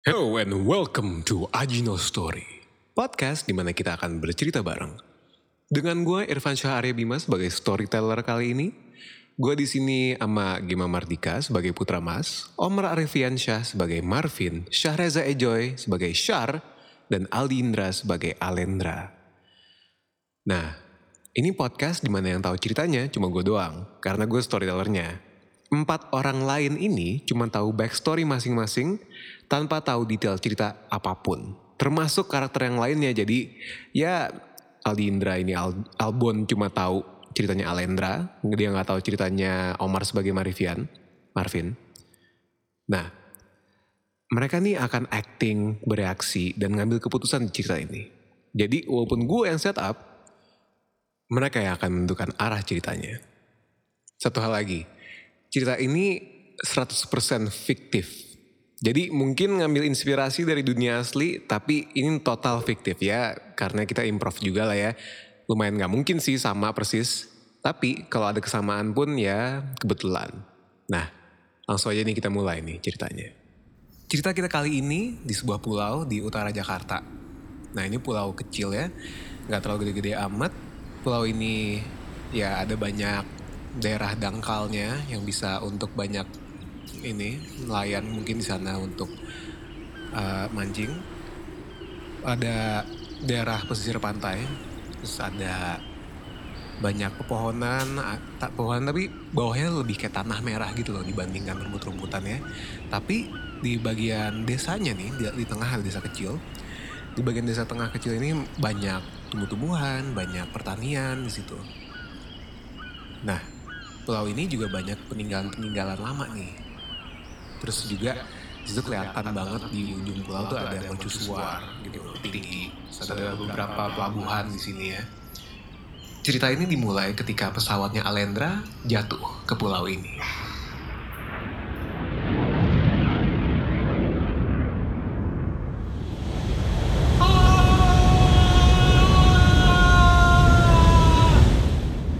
Hello and welcome to Ajino Story, podcast di mana kita akan bercerita bareng. Dengan gue Irfan Syah Arya Bima sebagai storyteller kali ini, gue di sini sama Gima Mardika sebagai Putra Mas, Omar Arifin Syah sebagai Marvin, Syahreza Ejoy sebagai Syar, dan Aldi Indra sebagai Alendra. Nah, ini podcast di mana yang tahu ceritanya cuma gue doang, karena gue storytellernya. Empat orang lain ini cuma tahu backstory masing-masing tanpa tahu detail cerita apa pun. Termasuk karakter yang lainnya. Jadi ya Aldi Indra ini Al- Albon cuma tahu ceritanya Alendra. Dia nggak tahu ceritanya Omar sebagai Marivian, Marvin. Nah, mereka nih akan acting, bereaksi, dan ngambil keputusan di cerita ini. Jadi walaupun gue yang set up, mereka yang akan menentukan arah ceritanya. Satu hal lagi, cerita ini 100% fiktif. Jadi mungkin ngambil inspirasi dari dunia asli, tapi ini total fiktif ya, karena kita improv juga lah ya. Lumayan nggak mungkin sih sama persis, tapi kalau ada kesamaan pun ya kebetulan. Nah, langsung aja nih kita mulai nih ceritanya. Cerita kita kali ini di sebuah pulau di utara Jakarta. Nah ini pulau kecil ya, nggak terlalu gede-gede amat. Pulau ini ya ada banyak daerah dangkalnya yang bisa untuk banyak ini nelayan mungkin di sana untuk uh, mancing. Ada daerah pesisir pantai, terus ada banyak pepohonan, tak pepohonan tapi bawahnya lebih kayak tanah merah gitu loh dibandingkan rumput-rumputan ya. Tapi di bagian desanya nih, di, di tengah desa kecil, di bagian desa tengah kecil ini banyak tumbuh-tumbuhan, banyak pertanian di situ. Nah, pulau ini juga banyak peninggalan-peninggalan lama nih. Terus juga di situ kelihatan banget di ujung pulau tuh ada mercusuar gitu tinggi. Ada beberapa pelabuhan di sini ya. Cerita ini dimulai ketika pesawatnya Alendra jatuh ke pulau ini.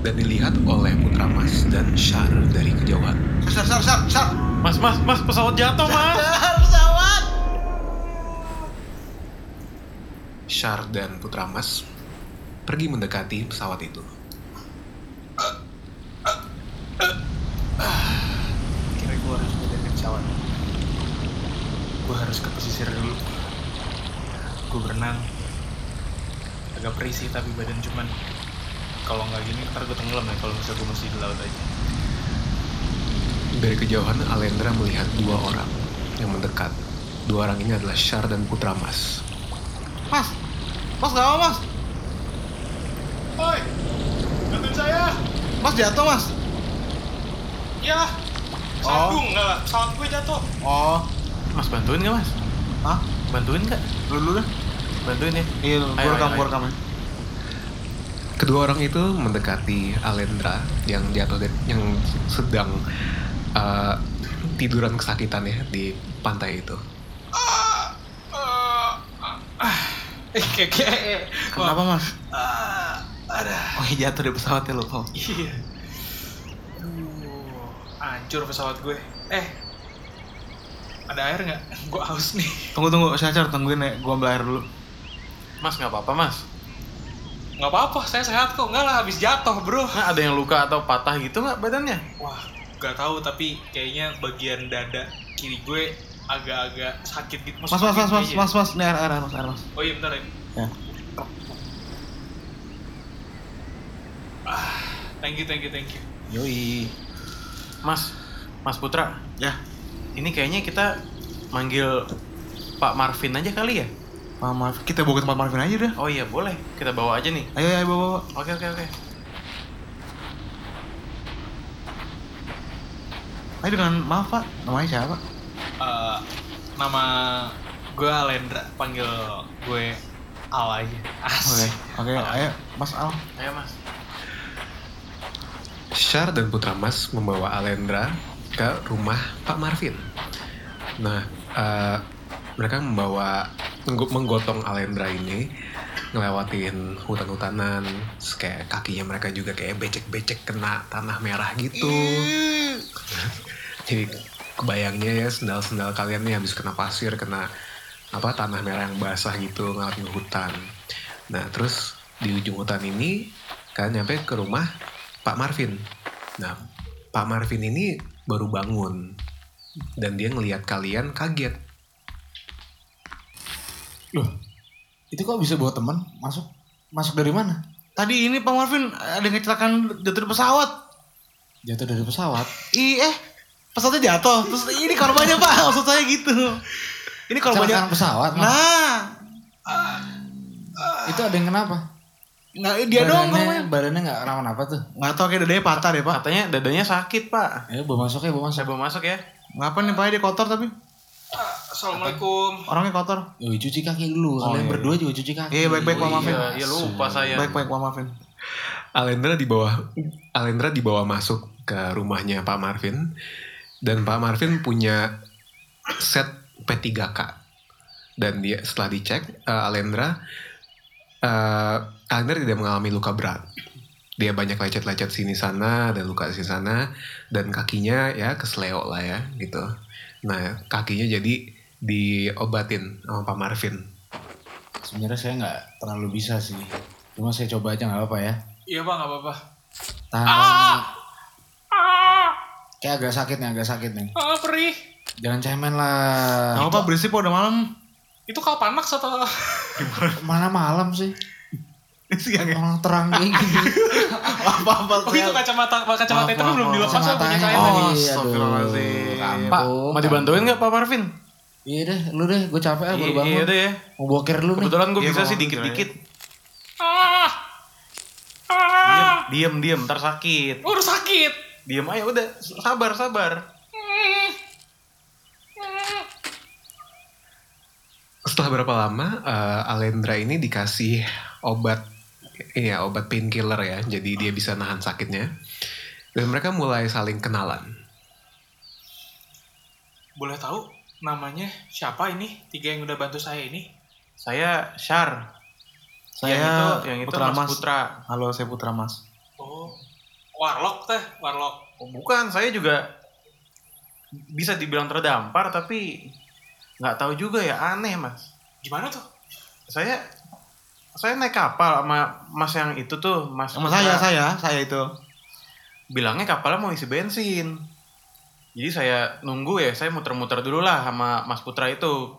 Dan dilihat oleh Putra Mas dan Syar dari kejauhan. Sar, sar, sar, sar. Mas, mas, mas, pesawat jatuh, mas. Sar, pesawat. Syar dan Putra Mas pergi mendekati pesawat itu. Kira gue harus ngejar pesawat. Gue harus ke pesisir dulu. Gue berenang. Agak perih sih, tapi badan cuman kalau nggak gini ntar gue tenggelam ya kalau misalnya gue masih di laut aja. Dari kejauhan Alendra melihat dua orang yang mendekat. Dua orang ini adalah Syar dan Putra Mas. Mas, mas gak apa mas? Oi, bantuin saya. Mas jatuh mas. Ya, Oh. sambung nggak lah, pesawat gue jatuh. Oh, Mas bantuin nggak mas? Hah? Bantuin nggak? Lu dulu dah. Bantuin ya. Iya, Ayo, gua rekam, ayo. rekam ya. Kedua orang itu mendekati Alendra yang jatuh dan yang sedang uh, tiduran kesakitan ya di pantai itu. Eh, kayak kayak. Kenapa mas? Ah, ada. Oh iya jatuh dari pesawatnya lo. Oh. Iya. Aduh, hancur pesawat gue. Eh, ada air nggak? Gue haus nih. Tunggu tunggu, saya car tungguin ya. Gua ambil air dulu. Mas nggak apa-apa mas? Nggak apa-apa, saya sehat kok. Nggak lah, habis jatuh bro. Nah, ada yang luka atau patah gitu nggak badannya? Wah, nggak tahu tapi kayaknya bagian dada kiri gue agak-agak sakit gitu. Mas, mas, mas, mas, kayaknya. mas, mas, ini air, air, air, mas, air, mas. Oh iya bentar ya. Ya. Ah, thank you, thank you, thank you. Yoi. Mas, Mas Putra, Ya, ini kayaknya kita manggil Pak Marvin aja kali ya? Pak Marvin. Kita bawa ke tempat Marvin aja udah. Oh iya boleh, kita bawa aja nih. Ayo, ayo, bawa, bawa. Oke oke oke. Ayo dengan maaf pak, namanya siapa? Eh, nama gue Alendra, panggil gue Al aja. Oke, oke, ayo, Mas Al. Ayo mas. Syar dan Putra Mas membawa Alendra ke rumah Pak Marvin. Nah, eh, mereka membawa menggo- menggotong Alendra ini ngelewatin hutan-hutanan, kayak kakinya mereka juga kayak becek-becek kena tanah merah gitu. Jadi kebayangnya ya sendal-sendal kalian nih habis kena pasir, kena apa tanah merah yang basah gitu ngelatin hutan. Nah terus di ujung hutan ini kalian nyampe ke rumah Pak Marvin. Nah Pak Marvin ini baru bangun dan dia ngelihat kalian kaget. Loh, itu kok bisa bawa teman masuk? Masuk dari mana? Tadi ini Pak Marvin ada yang kecelakaan jatuh di pesawat. Jatuh dari pesawat. Ih, eh pesawatnya jatuh. Terus ini korbannya Pak, maksud saya gitu. Ini korbannya. Pesawat. Nah, Itu ada yang kenapa? nggak dia dong korbannya. badannya, badannya nggak kenapa-napa tuh. Nggak tahu kayak dadanya patah deh Pak. Katanya dadanya sakit pak. Ya, bawa masuk ya, bawa masuk. Saya bawa masuk ya. Ngapa nih Pak dia kotor tapi? Assalamualaikum. Orangnya kotor. Yuk, cuci kaki dulu. Oh, Kalian iya. berdua juga cuci kaki. Iya, baik-baik, Pak Oh, Marvin. Iya, iya lupa saya. Baik-baik Pak Marvin. Alendra dibawa Alendra dibawa masuk ke rumahnya Pak Marvin dan Pak Marvin punya set P3K dan dia setelah dicek eh, Alendra eh, Alendra tidak mengalami luka berat dia banyak lecet-lecet sini sana dan luka sini sana dan kakinya ya kesleo lah ya gitu nah kakinya jadi diobatin sama Pak Marvin Sebenarnya saya nggak terlalu bisa sih. Cuma saya coba aja nggak apa-apa ya. Iya pak nggak apa-apa. Tahan, tahan. Kayak agak sakit nih, agak sakit nih. Ah perih. Jangan cemen lah. Nggak apa berisik udah malam. Itu kalpanax atau? Mana malam sih? Siang ya. Orang terang kayak gini. Apa-apa Oh itu kacamata kacamata itu belum dilepas saya punya kain Oh, lagi. tadi. astagfirullahaladzim. Aduh, Pak, mau dibantuin nggak Pak Marvin? Iya deh, lu deh, gue capek ya baru Iya, bangun. iya deh ya. Mau boker dulu nih. Kebetulan gue Iya, bisa sih dikit-dikit. Ah. Diem, Diem, diem, ntar sakit. Udah sakit. Diem aja udah, sabar, sabar. Setelah berapa lama eh, Alendra ini dikasih obat ya obat painkiller ya, jadi dia bisa nahan sakitnya. Dan mereka mulai saling kenalan. Boleh tahu namanya siapa ini? Tiga yang udah bantu saya ini? Saya Syar. Saya yang itu, yang itu Putra Mas Mas. Putra. Halo, saya Putra Mas. Warlock teh, Warlock. Oh, bukan, saya juga bisa dibilang terdampar tapi nggak tahu juga ya aneh mas. Gimana tuh? Saya saya naik kapal sama mas yang itu tuh mas. Sama saya, saya, saya itu. bilangnya kapalnya mau isi bensin. Jadi saya nunggu ya, saya muter-muter dulu lah sama Mas Putra itu.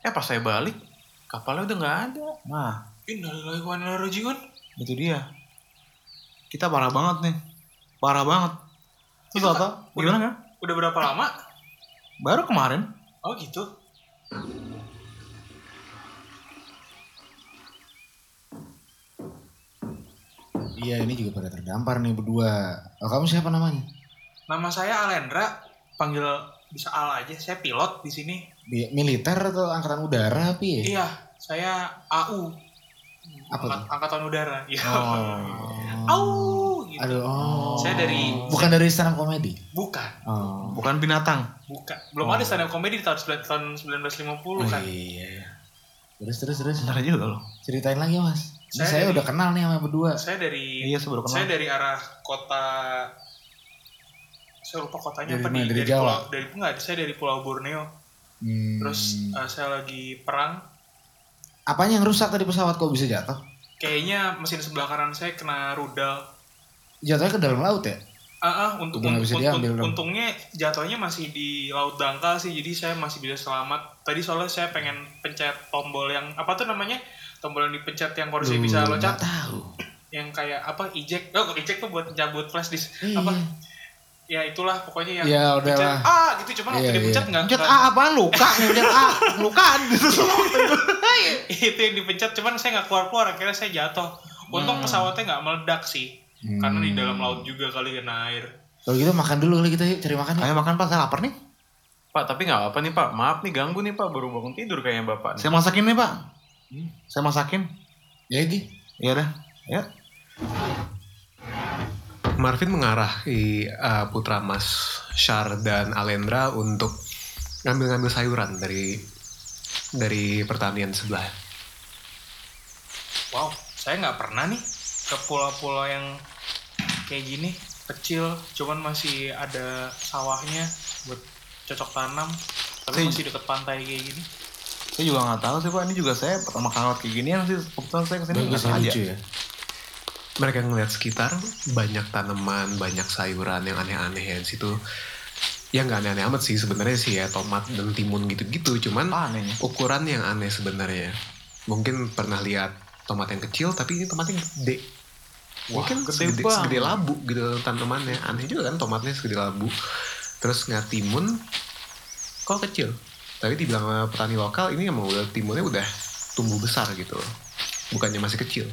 Eh pas saya balik, kapalnya udah nggak ada. Nah, Innalillahi wa inna itu dia. Kita parah banget nih. Parah banget. Terus Itu, Kak, gimana kan? Udah berapa lama? Baru kemarin. Oh gitu. Iya, ini juga pada terdampar nih berdua. Oh, kamu siapa namanya? Nama saya Alendra. Panggil bisa Al aja. Saya pilot di sini. Bi- Militer atau angkatan udara apa ya? Iya, saya AU. Apa Angkat- tuh? Angkatan udara. Iya. Oh. AU gitu. Aduh, oh. Saya dari- bukan dari stand up comedy. Bukan, Oh. Bukan binatang. bukan. Belum ada stand up comedy di tahun, sembilan- tahun 1950 Oh, kan. iya. Terus terus terus. Benar juga loh. Ceritain lagi, Mas. Saya saya dari- udah kenal nih sama berdua. Saya dari Iya, saya baru kenal. saya dari arah kota saya lupa kotanya Dari apa nih Dari dari Jawa? pulau dari enggak saya dari Pulau Borneo Hmm. terus uh, saya lagi perang apanya yang rusak tadi pesawat kok bisa jatuh? Kayaknya mesin sebelah kanan saya kena rudal Jatuhnya ke dalam laut ya? ah untuk nggak bisa untuk- dong. untungnya jatuhnya masih di laut dangkal sih jadi saya masih bisa selamat tadi soalnya saya pengen pencet tombol yang apa tuh namanya tombol yang dipencet yang kursi bisa loncat tahu. yang kayak apa eject oh eject tuh buat cabut flash disk Iya. apa ya itulah pokoknya yang Ya, udah pencet, lah. ah gitu cuman waktu Iya, dipencet iya. nggak Pencet nggak- A apaan? Luka nih, pencet A. Lukaan gitu semua. itu yang dipencet cuman saya nggak keluar keluar akhirnya saya jatuh untung Hmm. pesawatnya nggak meledak sih Hmm. karena di dalam laut juga kali kena air Kalau gitu makan dulu kali kita yuk, cari makan. Ayo makan Pak, saya lapar nih. Pak tapi nggak apa nih Pak, maaf nih ganggu nih Pak, baru bangun tidur kayaknya Bapak. nih. Saya masakin nih Pak. Saya masakin. Ya, Gi. Iya dah. Ya. Marvin mengarahi uh, putra Mas Syar dan Alendra untuk ngambil-ngambil sayuran dari dari pertanian sebelah. wow saya nggak pernah nih ke pulau-pulau yang kayak gini kecil cuman masih ada sawahnya buat cocok tanam tapi Saya- masih deket pantai kayak gini Saya juga nggak tahu sih pak. Ini juga saya pertama kali kayak ginian sih. Kebetulan saya ke sini nggak sengaja. ya. Mereka ngeliat sekitar banyak tanaman banyak sayuran yang aneh-aneh ya di situ. Ya nggak aneh-aneh amat sih sebenarnya sih ya tomat dan timun gitu-gitu. Cuman Apa anehnya? ukuran yang aneh sebenarnya. Mungkin pernah lihat tomat yang kecil tapi ini tomat yang gede mungkin gede segede, banget. segede labu gitu tanamannya. Aneh juga kan tomatnya segede labu. Terus nggak timun kok kecil? Tapi dibilang sama petani lokal ini emang udah timunnya udah tumbuh besar gitu. Bukannya masih kecil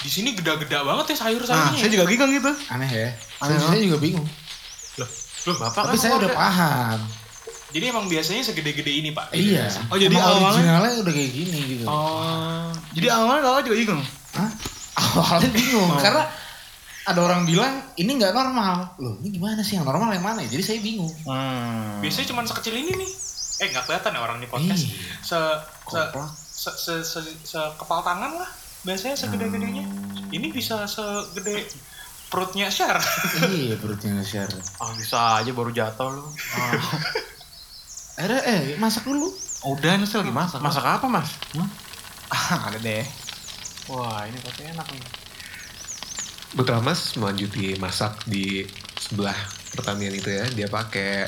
Di sini geda-geda banget ya Nah, sayur-sayurnya. saya juga gigong gitu. Aneh ya. Aneh Saya, saya juga bingung. Loh, Bapak Tapi kan saya udah paham. Jadi emang biasanya segede-gede ini, Pak. Iya. Oh, jadi Emang awalnya- originalnya udah kayak gini gitu. Oh. Jadi awalnya kalau juga gigong. Hah? Awalnya bingung karena ada orang bilang ini nggak normal. Loh, ini gimana sih yang normal yang mana? ya? Jadi saya bingung. Hmm. Biasanya cuma sekecil ini nih. Eh, nggak kelihatan ya orang di podcast. Iya. Se, se, Koplak. se, se, se, se- kepal tangan lah. Biasanya segede-gedenya. Ini bisa segede perutnya Syar. iya perutnya nge-share. Ah bisa aja baru jatuh lu. Akhirnya eh masak dulu. Udah nih lagi masak. Masak apa mas? Ah, ada deh. Wah ini pasti enak nih. Putra Mas melanjuti masak di sebelah pertanian itu ya. Dia pakai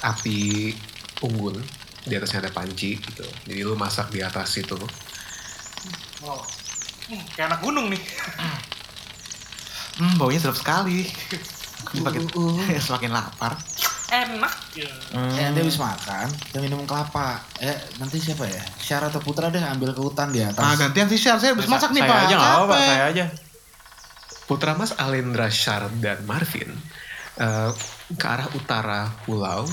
api unggun. Di atasnya ada panci gitu. Jadi lu masak di atas itu. Oh. Hmm, kayak anak gunung nih. Hmm, baunya sedap sekali. Semakin, Uh, uh. semakin lapar. Enak. Ya. Eh, nanti habis makan, kita minum kelapa. Eh, nanti siapa ya? Syara atau Putra deh ambil ke hutan di atas. Ah, gantian sih Syar. Saya habis masak nih, saya Pak. aja nggak apa-apa, Capek. saya aja. Putra Mas Alendra Syar dan Marvin eh, ke arah utara pulau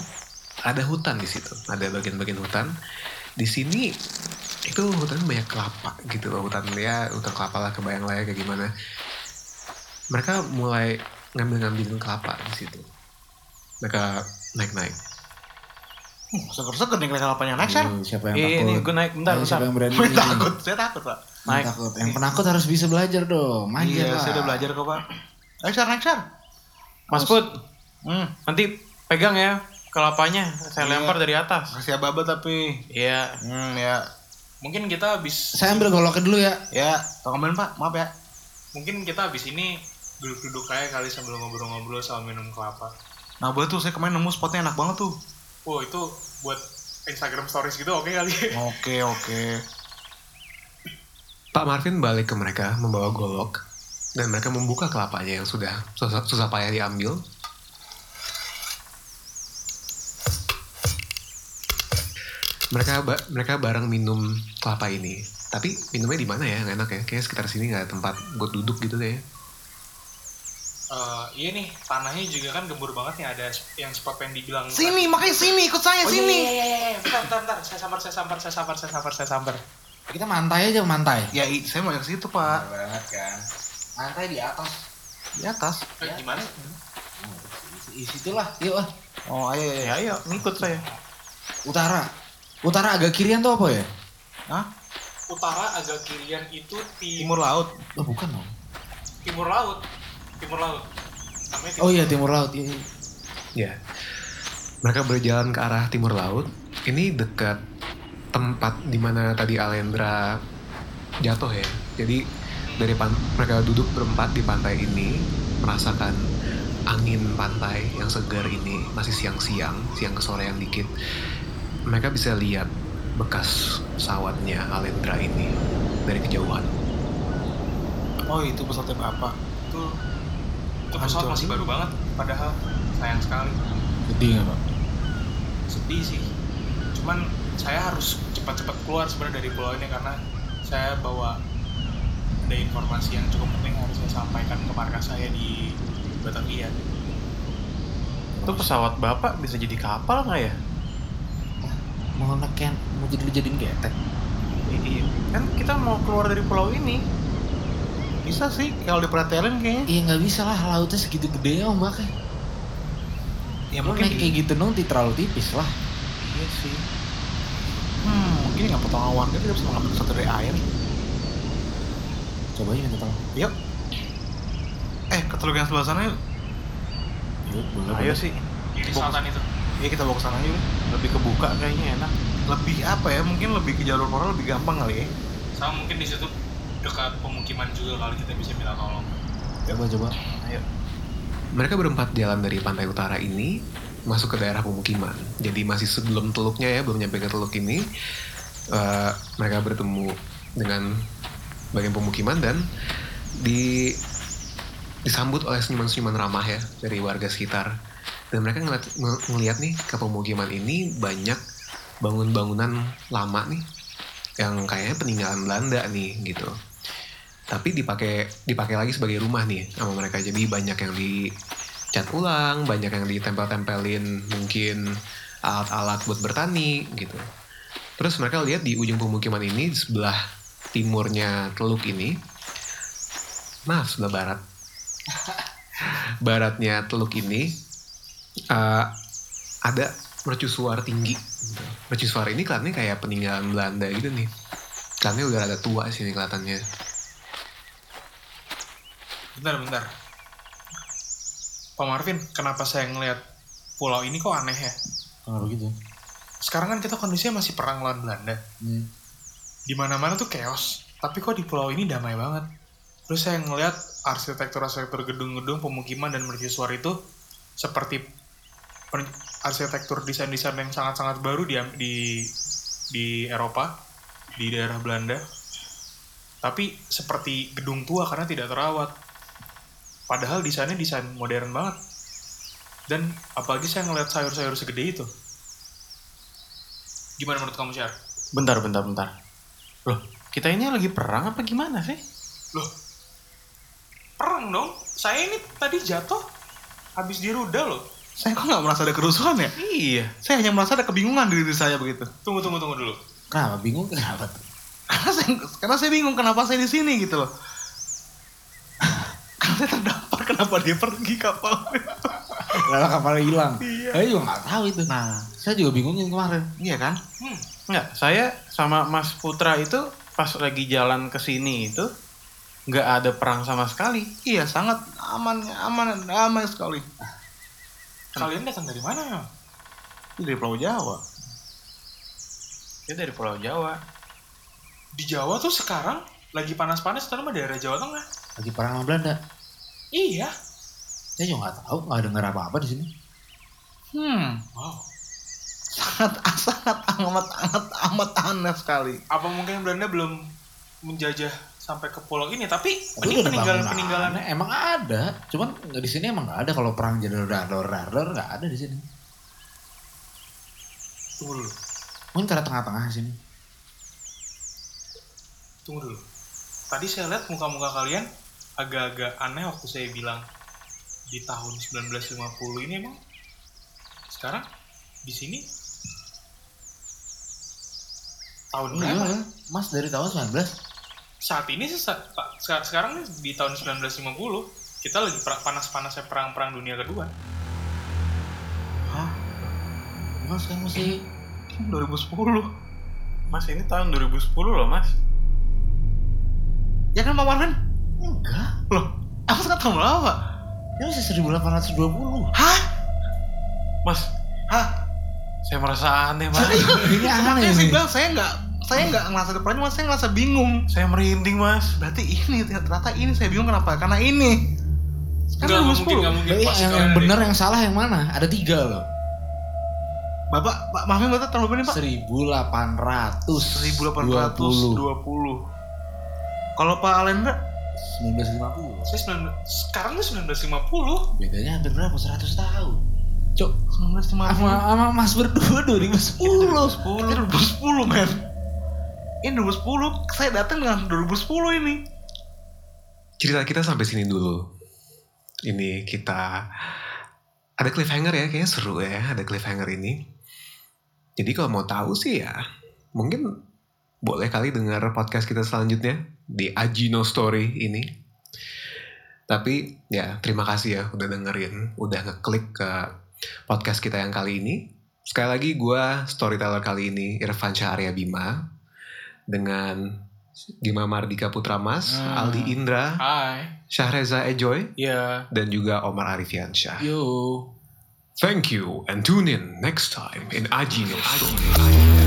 ada hutan di situ. Ada bagian-bagian hutan. Di sini itu hutan banyak kelapa gitu loh. Hutan ya hutan kelapa lah kebayang lah ya kayak gimana. Mereka mulai ngambil-ngambilin kelapa di situ. Mereka naik-naik. Hmm, Seger-seger nih kelihatan apanya naik, Syar. Aduh, siapa yang Iya, takut? ini gue naik, bentar. Siapa yang berani? Saya takut, saya takut, Pak. Yang Naik. takut. Yang penakut harus bisa belajar dong. Manja Iya, lah. saya udah belajar kok, Pak. Ayo, Syar, naik, Syar. Mas Put, Hmm, nanti pegang ya kelapanya. Saya Iya. lempar dari atas. kasih ababa tapi. Iya. Hmm, ya. Mungkin kita habis Saya ambil goloknya dulu ya. Ya, tolong ambilin, Pak. Maaf ya. mungkin kita habis ini duduk-duduk kayak kali sambil ngobrol-ngobrol sama minum kelapa. Nah, boleh tuh saya kemarin nemu spotnya enak banget tuh. Wow, itu buat Instagram stories gitu oke kali. Oke, oke. Pak Marvin balik ke mereka membawa golok dan mereka membuka kelapanya yang sudah susah, susah payah diambil. Mereka ba- mereka bareng minum kelapa ini. Tapi minumnya di mana ya? Nggak enak ya. Kayaknya sekitar sini nggak tempat buat duduk gitu deh. Eh, iya nih, tanahnya juga kan gembur banget nih ada yang spot yang dibilang Sini, makanya sini, ikut saya Oh, iya, sini. Iya, iya, iya, iya. Bentar, bentar, bentar. Saya sambar, saya sambar, saya sambar, saya sambar, saya sambar. Kita mantai aja mantai. Ya, i- saya mau ke situ, Pak. banget kan. Mantai di atas. Di atas. Eh, gimana? Di situlah. Yuk. Oh, ayo, ayo. Ya ayo, ngikut saya. Utara. Utara agak kirian tuh apa ya? Hah? Utara agak kirian itu Timur timur, laut. Oh bukan dong. timur laut. Timur laut. Namanya Oh iya timur laut. Iya. iya. Ya. Mereka berjalan ke arah timur laut. Ini dekat tempat di mana tadi Alendra jatuh ya. Jadi dari pan- mereka duduk berempat di pantai ini merasakan angin pantai yang segar ini masih siang-siang, siang ke sorean dikit. Mereka bisa lihat bekas pesawatnya Alendra ini dari kejauhan. Oh, itu pesawatnya Bapak. itu itu pesawat masih baru banget padahal sayang sekali Gede nggak pak? sedih sih cuman saya harus cepat-cepat keluar sebenarnya dari pulau ini karena saya bawa ada informasi yang cukup penting harus saya sampaikan ke markas saya di Batavia Itu pesawat bapak bisa jadi kapal nggak ya? Mau neken, mau jadi jadiin getek. Iya. Kan kita mau keluar dari pulau ini. Bisa sih, kalau diperhatiin kayaknya. Iya nggak bisa lah lautnya segitu gede. Ya Lo mungkin naik kayak gitu dong di terlalu tipis lah. Iya sih. Hmm, mungkin nggak potong warga kita bisa mengambil sesuatu dari air. Coba aja minta tolong. Yuk. Eh, ke teluk yang sebelah sana yuk. Yuk boleh. Ayo boleh. sih. di selatan itu Iya, kita bawa ke sana yuk. Lebih kebuka kayaknya enak. lebih apa ya mungkin lebih ke jalur moral lebih gampang kali ya sama mungkin di situ dekat pemukiman juga kali kita bisa minta tolong Coba coba. Mereka berempat jalan dari pantai utara ini masuk ke daerah pemukiman. Jadi masih sebelum teluknya ya, belum nyampe ke teluk ini, eh, mereka bertemu dengan bagian pemukiman dan di disambut oleh senyuman-senyuman ramah ya dari warga sekitar. Dan mereka ngeliat, ng- ngeliat nih ke pemukiman ini banyak bangun-bangunan lama nih yang kayaknya peninggalan Belanda nih gitu. Tapi dipakai dipakai lagi sebagai rumah nih sama mereka. Jadi banyak yang dicat ulang banyak yang ditempel-tempelin mungkin alat-alat buat bertani gitu. Terus mereka lihat di ujung pemukiman ini di sebelah timurnya teluk ini maaf sebelah barat. Baratnya teluk ini eh, ada mercusuar tinggi. Mercusuar ini kelihatannya kayak peninggalan Belanda gitu nih. Kelihatannya udah ada tua sih nih kelihatannya. Bentar bentar. Pak Marvin kenapa saya ngelihat pulau ini kok aneh ya? Kenapa gitu? sekarang kan kita kondisinya masih perang lawan Belanda. Hmm. di mana mana tuh chaos tapi kok di pulau ini damai banget. Terus saya ngelihat arsitektur-arsitektur gedung-gedung pemukiman dan mercusuar itu seperti per- arsitektur desain-desain yang sangat-sangat baru di di di Eropa di daerah Belanda tapi seperti gedung tua karena tidak terawat padahal desainnya desain modern banget dan apalagi saya ngeliat sayur-sayur segede itu gimana menurut kamu Syar? bentar bentar bentar loh kita ini lagi perang apa gimana sih Loh, perang dong. Saya ini tadi jatuh habis di rudal loh. Saya kok nggak merasa ada kerusuhan ya iya saya hanya merasa ada kebingungan di diri saya begitu Tunggu, tunggu, tunggu dulu. Kenapa bingung kenapa karena saya karena saya bingung kenapa saya di sini gitu loh karena saya terdampar kenapa dia pergi kapal Lalu kapalnya hilang. Iya. Saya juga nggak tahu itu. nah Saya juga bingungin kemarin. iya kan Hmm. Enggak, saya sama Mas Putra itu pas lagi jalan ke sini itu nggak ada perang sama sekali. iya sangat aman aman aman sekali Kalian datang dari mana ya? dari Pulau Jawa Dia dari Pulau Jawa. Di Jawa tuh sekarang lagi panas-panas terutama daerah Jawa Tengah. Lagi perang sama Belanda. Iya. Saya juga nggak tahu, nggak dengar apa-apa di sini. hmm Wow. sangat sangat amat amat amat aneh sekali Apa mungkin Belanda belum menjajah sampai ke pulau ini? Tapi, ini peninggalan-peninggalan. bangunannya. Emang ada, cuman di sini emang nggak ada. Kalau perang jadi radar radar nggak ada di sini. Tunggu dulu, Mungkin karena tengah-tengah sini. tunggu dulu. Tadi saya lihat muka-muka kalian agak-agak aneh waktu saya bilang di tahun 1950 ini emang sekarang di sini tahun berapa? Iya, Mas dari tahun 19. Saat ini sih sa- Pak, seka- sekarang nih di tahun 1950 kita lagi panas-panasnya perang-perang dunia kedua. Emang sekarang masih 2010 Mas ini tahun 2010 loh, Mas. ya kan Pak enggak. loh apa sekarang tahun berapa Ini masih 1820. hah Mas, hah saya merasa aneh, Mas. Ini aneh saya ini. bilang saya nggak saya nggak ngerasa depannya cuma saya ngerasa bingung saya merinding, Mas. berarti ini ternyata ini saya bingung kenapa karena ini sekarang nggak mungkin, 2010 nggak mungkin. Berarti Pasti yang, yang benar yang salah yang mana? Ada tiga loh. Bapak, Pak berarti tahun berapa nih Pak? 1820. 1820. Kalau Pak Alendra 1950. Saya 19 sekarang tuh 1950. Bedanya hampir berapa? 100 tahun. Cok, 1950. sama, sama Mas berdua 2010. 10. 2010 men. Ini 2010, saya datang dengan 2010 ini. cerita kita sampai sini dulu. Ini kita ada cliffhanger ya, kayaknya seru ya ada cliffhanger ini. Jadi kalau mau tahu sih ya, mungkin boleh kali dengar podcast kita selanjutnya di Ajino Story ini. Tapi ya terima kasih ya udah dengerin, udah ngeklik ke podcast kita yang kali ini. Sekali lagi gue storyteller kali ini Irfan Syahria Bima dengan Gima Mardika Putra Mas, Hmm. Aldi Indra, Hai. Syahreza Ejoy, Ya. dan juga Omar Arifiansyah. Yo. Thank you and tune in next time in Ajino Story.